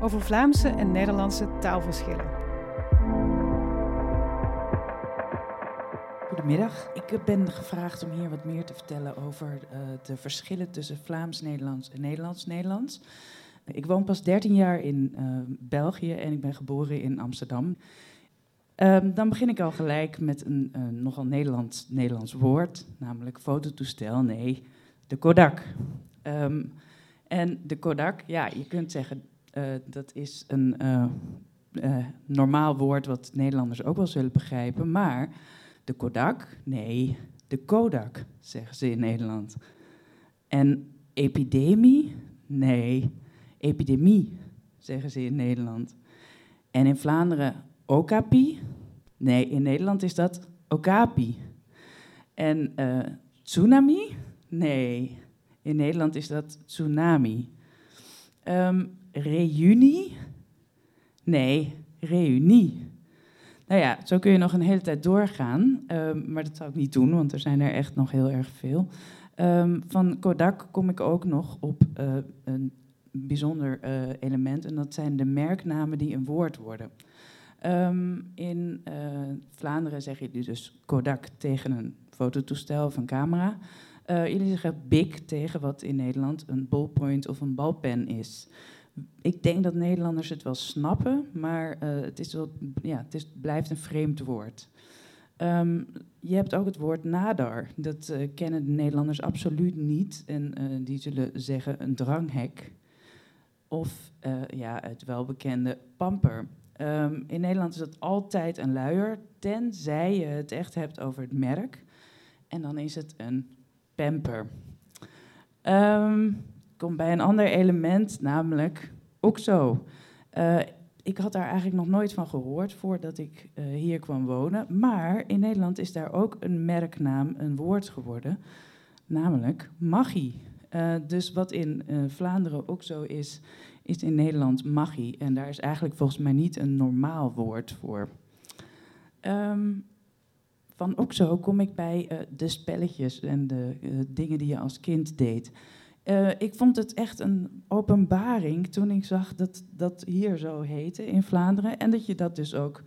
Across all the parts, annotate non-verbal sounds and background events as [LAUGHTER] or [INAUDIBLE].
over Vlaamse en Nederlandse taalverschillen. Goedemiddag. Ik ben gevraagd om hier wat meer te vertellen over uh, de verschillen tussen Vlaams-Nederlands en Nederlands-Nederlands. Ik woon pas 13 jaar in uh, België en ik ben geboren in Amsterdam. Um, dan begin ik al gelijk met een uh, nogal Nederlands, Nederlands woord, namelijk fototoestel. Nee, de Kodak. Um, en de Kodak, ja, je kunt zeggen dat is een normaal woord wat Nederlanders ook wel zullen begrijpen, maar de Kodak? Nee, de Kodak, zeggen ze in Nederland. En epidemie? Nee, epidemie, zeggen ze in Nederland. En in Vlaanderen okapi? Nee, in Nederland is dat okapi. En tsunami? Nee, in Nederland is dat tsunami. Um, reunie? Nee, reunie. Nou ja, zo kun je nog een hele tijd doorgaan, um, maar dat zou ik niet doen, want er zijn er echt nog heel erg veel. Um, van Kodak kom ik ook nog op uh, een bijzonder uh, element, en dat zijn de merknamen die een woord worden. In uh, Vlaanderen zeg je dus Kodak tegen een fototoestel of een camera. Jullie zeggen big tegen wat in Nederland een ballpoint of een balpen is ik denk dat Nederlanders het wel snappen, maar uh, het, is wel, ja, het is, blijft een vreemd woord. Um, je hebt ook het woord nadar. Dat uh, kennen de Nederlanders absoluut niet. En die zullen zeggen een dranghek. Of ja, het welbekende pamper. Um, in Nederland is dat altijd een luier, tenzij je het echt hebt over het merk. En dan is het een pamper. Um, kom bij een ander element, namelijk zo. Uh, ik had daar eigenlijk nog nooit van gehoord voordat ik uh, hier kwam wonen. Maar in Nederland is daar ook een merknaam, een woord geworden, namelijk magie. Uh, dus wat in Vlaanderen ook zo is, is in Nederland magie. En daar is eigenlijk volgens mij niet een normaal woord voor. Um, van ook zo kom ik bij de spelletjes en de dingen die je als kind deed. Uh, ik vond het echt een openbaring toen ik zag dat dat hier zo heette in Vlaanderen. En dat je dat dus ook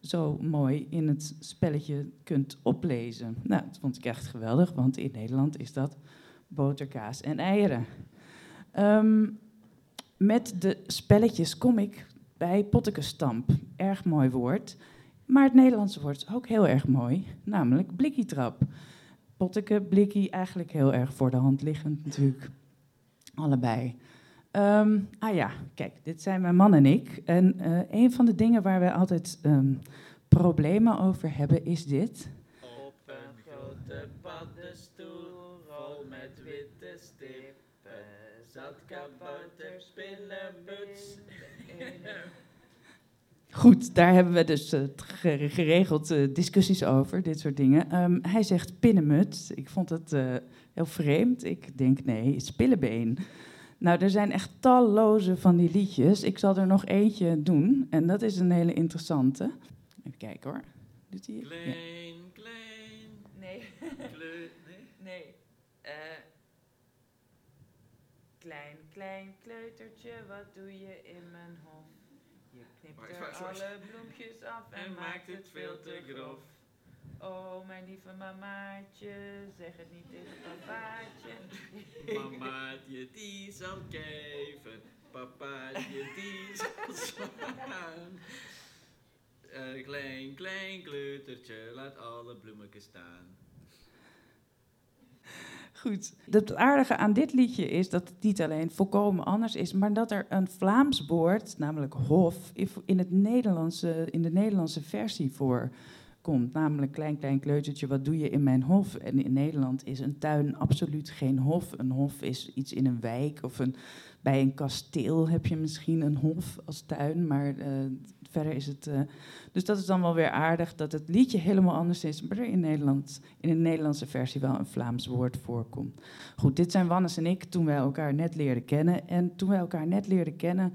zo mooi in het spelletje kunt oplezen. Nou, dat vond ik echt geweldig, want in Nederland is dat boterkaas en eieren. Um, met de spelletjes kom ik bij pottekenstamp. Erg mooi woord. Maar het Nederlandse woord is ook heel erg mooi, namelijk blikkietrap. Potteke, blikkie, eigenlijk heel erg voor de hand liggend natuurlijk. Allebei. Um, ah ja, kijk, dit zijn mijn man en ik. En uh, een van de dingen waar wij altijd um, problemen over hebben is dit. Op een grote paddenstoel, vol met witte stippen, zat kabouter, spinnenmuts. Goed, daar hebben we dus uh, geregeld uh, discussies over, dit soort dingen. Um, hij zegt pinnenmut. Ik vond het uh, heel vreemd. Ik denk, nee, spillebeen. Nou, er zijn echt talloze van die liedjes. Ik zal er nog eentje doen. En dat is een hele interessante. Even kijken hoor. Doet hij? Klein, ja. klein. Nee. Kleu nee. [LAUGHS] nee. Uh, klein, klein kleutertje, wat doe je in mijn hof? Je knipt er alle bloempjes af en, [LAUGHS] en maakt het veel te grof. Oh, mijn lieve mamaatje, zeg het niet tegen papaatje. [LAUGHS] mamaatje, die zal kijven, papaatje, die [LAUGHS] zal slaan. Uh, klein, klein kleutertje, laat alle bloemetjes staan. Goed. Het aardige aan dit liedje is dat het niet alleen volkomen anders is, maar dat er een Vlaams woord, namelijk hof, in, het Nederlandse, in de Nederlandse versie voor komt. Namelijk, klein, klein kleutertje, wat doe je in mijn hof? En in Nederland is een tuin absoluut geen hof. Een hof is iets in een wijk of een, bij een kasteel heb je misschien een hof als tuin, maar uh, verder is het. Uh, dus dat is dan wel weer aardig dat het liedje helemaal anders is, maar er in, Nederland, in de Nederlandse versie wel een Vlaams woord voorkomt. Goed, dit zijn Wannes en ik toen wij elkaar net leerden kennen. En toen wij elkaar net leerden kennen,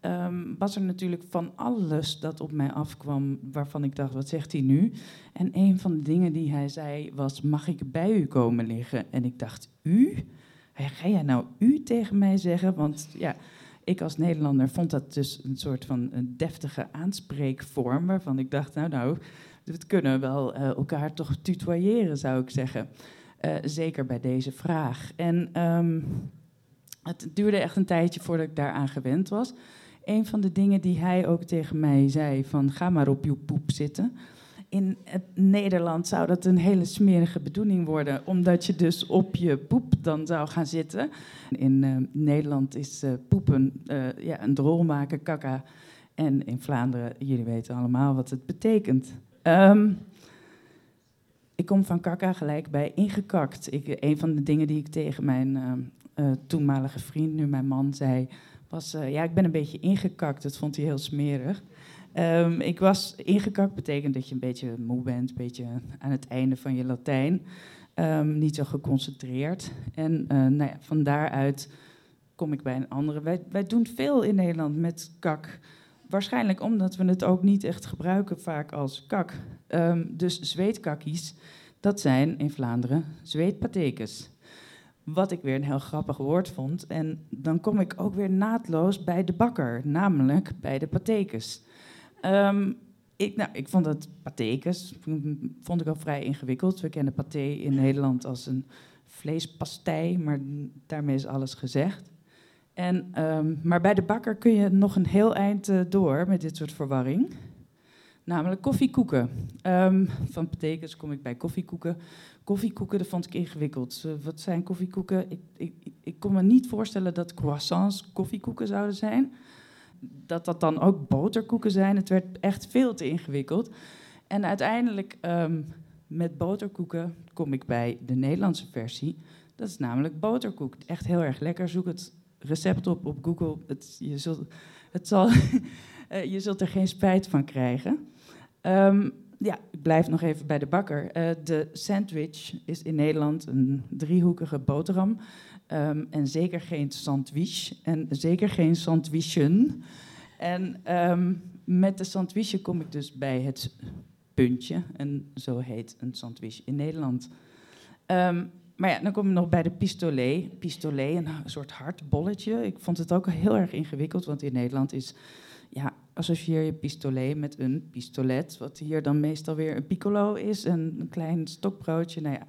um, was er natuurlijk van alles dat op mij afkwam, waarvan ik dacht, wat zegt hij nu? En een van de dingen die hij zei was, mag ik bij u komen liggen? En ik dacht, u? Ga jij nou u tegen mij zeggen? Want ja, ik als Nederlander vond dat dus een soort van een deftige aanspreekvorm, waarvan ik dacht, nou nou, we kunnen wel uh, elkaar toch tutoyeren, zou ik zeggen. Uh, zeker bij deze vraag. En um, het duurde echt een tijdje voordat ik daaraan gewend was een van de dingen die hij ook tegen mij zei: van ga maar op je poep zitten. In Nederland zou dat een hele smerige bedoeling worden, omdat je dus op je poep dan zou gaan zitten. In uh, Nederland is uh, poepen uh, ja, een drol maken, kaka. En in Vlaanderen, jullie weten allemaal wat het betekent. Um, ik kom van kaka gelijk bij ingekakt. Ik, een van de dingen die ik tegen mijn toenmalige vriend, nu mijn man, zei was, ja, ik ben een beetje ingekakt. Dat vond hij heel smerig. Um, ik was ingekakt, betekent dat je een beetje moe bent, een beetje aan het einde van je Latijn. Um, niet zo geconcentreerd. En uh, nou ja, van daaruit kom ik bij een andere. Wij, wij doen veel in Nederland met kak. Waarschijnlijk omdat we het ook niet echt gebruiken vaak als kak. Um, dus zweetkakkies, dat zijn in Vlaanderen zweetpatekens. Wat ik weer een heel grappig woord vond. En dan kom ik ook weer naadloos bij de bakker, namelijk bij de patekens. Um, ik, nou, ik vond dat patekens, vond ik al vrij ingewikkeld. We kennen paté in Nederland als een vleespastei, maar daarmee is alles gezegd. En, um, maar bij de bakker kun je nog een heel eind uh, door met dit soort verwarring. Namelijk koffiekoeken. Um, van patekens kom ik bij koffiekoeken. Koffiekoeken, dat vond ik ingewikkeld. wat zijn koffiekoeken? Ik, ik, ik kon me niet voorstellen dat croissants koffiekoeken zouden zijn. Dat dat dan ook boterkoeken zijn. Het werd echt veel te ingewikkeld. En uiteindelijk um, met boterkoeken kom ik bij de Nederlandse versie. Dat is namelijk boterkoek. Echt heel erg lekker. Zoek het recept op op Google. Het, je, zult, het zal, [LAUGHS] eh, je zult er geen spijt van krijgen. Um, ja, ik blijf nog even bij de bakker. Uh, de sandwich is in Nederland een driehoekige boterham. Um, en zeker geen sandwich. En zeker geen sandwichen. En um, met de sandwich kom ik dus bij het puntje. En zo heet een sandwich in Nederland. Um, maar ja, dan kom ik nog bij de pistolet. Pistolet, een soort hard bolletje. Ik vond het ook heel erg ingewikkeld, want in Nederland is ja, associeer je pistolet met een pistolet, wat hier dan meestal weer een piccolo is, een, een klein stokbroodje. Nou ja.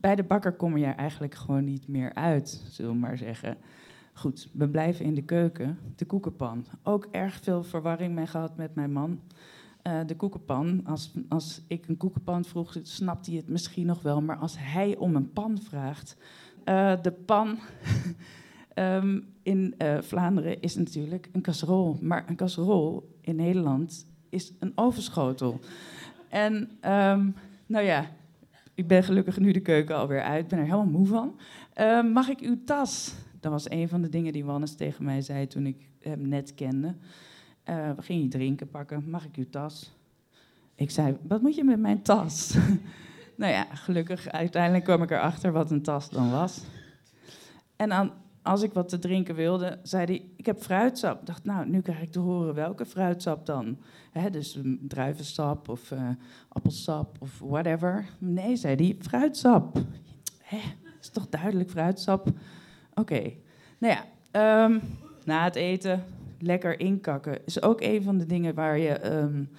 Bij de bakker kom je eigenlijk gewoon niet meer uit, zullen we maar zeggen. Goed, we blijven in de keuken. De koekenpan. Ook erg veel verwarring mee gehad met mijn man. Uh, de koekenpan. Als, als ik een koekenpan vroeg, snapt hij het misschien nog wel. Maar als hij om een pan vraagt. Uh, de pan Um, [LAUGHS] in uh, Vlaanderen is natuurlijk een casserol. Maar een casserol in Nederland is een ovenschotel. En um, nou ja, ik ben gelukkig nu de keuken alweer uit. ben er helemaal moe van. Uh, mag ik uw tas? Dat was een van de dingen die Wannes tegen mij zei toen ik hem net kende. Uh, we gingen drinken pakken. Mag ik uw tas? Ik zei, wat moet je met mijn tas? [LAUGHS] nou ja, gelukkig, uiteindelijk kwam ik erachter wat een tas dan was. En aan als ik wat te drinken wilde, zei hij: Ik heb fruitsap. Ik dacht, nou, nu krijg ik te horen welke fruitsap dan. Dus druivensap of uh, appelsap of whatever. Nee, zei hij: Fruitsap. Hè, is toch duidelijk fruitsap? Oké. Nou ja, um, na het eten lekker inkakken is ook een van de dingen waar je. Um,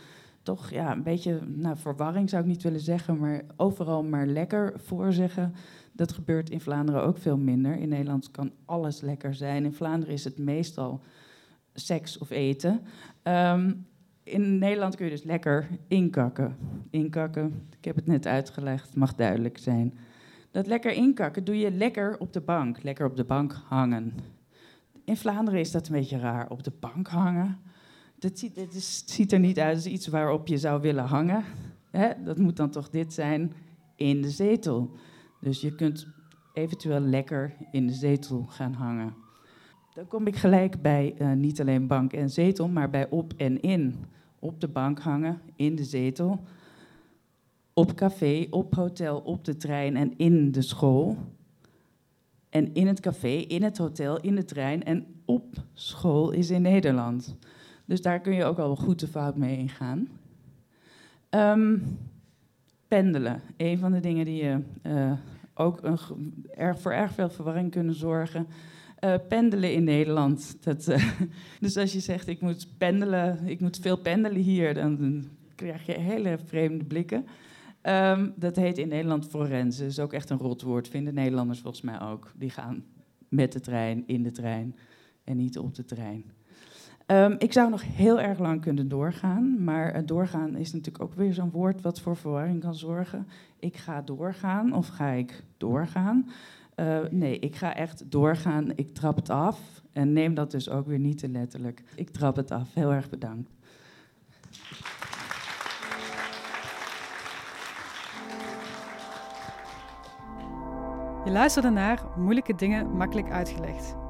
toch ja, een beetje, nou, verwarring zou ik niet willen zeggen, maar overal maar lekker voor zeggen. Dat gebeurt in Vlaanderen ook veel minder. In Nederland kan alles lekker zijn. In Vlaanderen is het meestal seks of eten. Um, in Nederland kun je dus lekker inkakken. Inkakken, ik heb het net uitgelegd, mag duidelijk zijn. Dat lekker inkakken doe je lekker op de bank, lekker op de bank hangen. In Vlaanderen is dat een beetje raar, op de bank hangen. Dat ziet, is, ziet er niet uit als iets waarop je zou willen hangen. Hè? Dat moet dan toch dit zijn in de zetel. Dus je kunt eventueel lekker in de zetel gaan hangen. Dan kom ik gelijk bij uh, niet alleen bank en zetel, maar bij op en in. Op de bank hangen, in de zetel. Op café, op hotel, op de trein en in de school. En in het café, in het hotel, in de trein en op school is in Nederland. Dus daar kun je ook al goed de fout mee ingaan. Um, pendelen, een van de dingen die je uh, ook een, erg, voor erg veel verwarring kunnen zorgen. Uh, pendelen in Nederland. Dat, uh, [LAUGHS] dus als je zegt ik moet pendelen, ik moet veel pendelen hier, dan, krijg je hele vreemde blikken. Um, dat heet in Nederland forensen. Dat is ook echt een rotwoord. Vinden Nederlanders volgens mij ook. Die gaan met de trein, in de trein en niet op de trein. Um, ik zou nog heel erg lang kunnen doorgaan, maar doorgaan is natuurlijk ook weer zo'n woord wat voor verwarring kan zorgen. Ik ga doorgaan of ga ik doorgaan? Uh, nee, ik ga echt doorgaan. Ik trap het af en neem dat dus ook weer niet te letterlijk. Ik trap het af. Heel erg bedankt. Je luisterde naar Moeilijke Dingen Makkelijk Uitgelegd.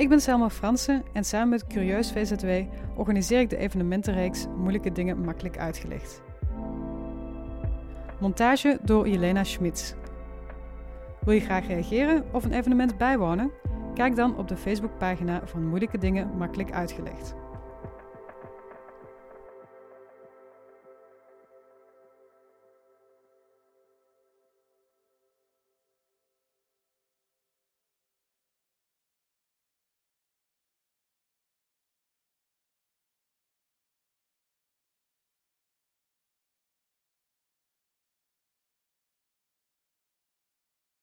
Ik ben Selma Fransen en samen met Curieus VZW organiseer ik de evenementenreeks Moeilijke Dingen Makkelijk Uitgelegd. Montage door Jelena Schmitz. Wil je graag reageren of een evenement bijwonen? Kijk dan op de Facebookpagina van Moeilijke Dingen Makkelijk Uitgelegd.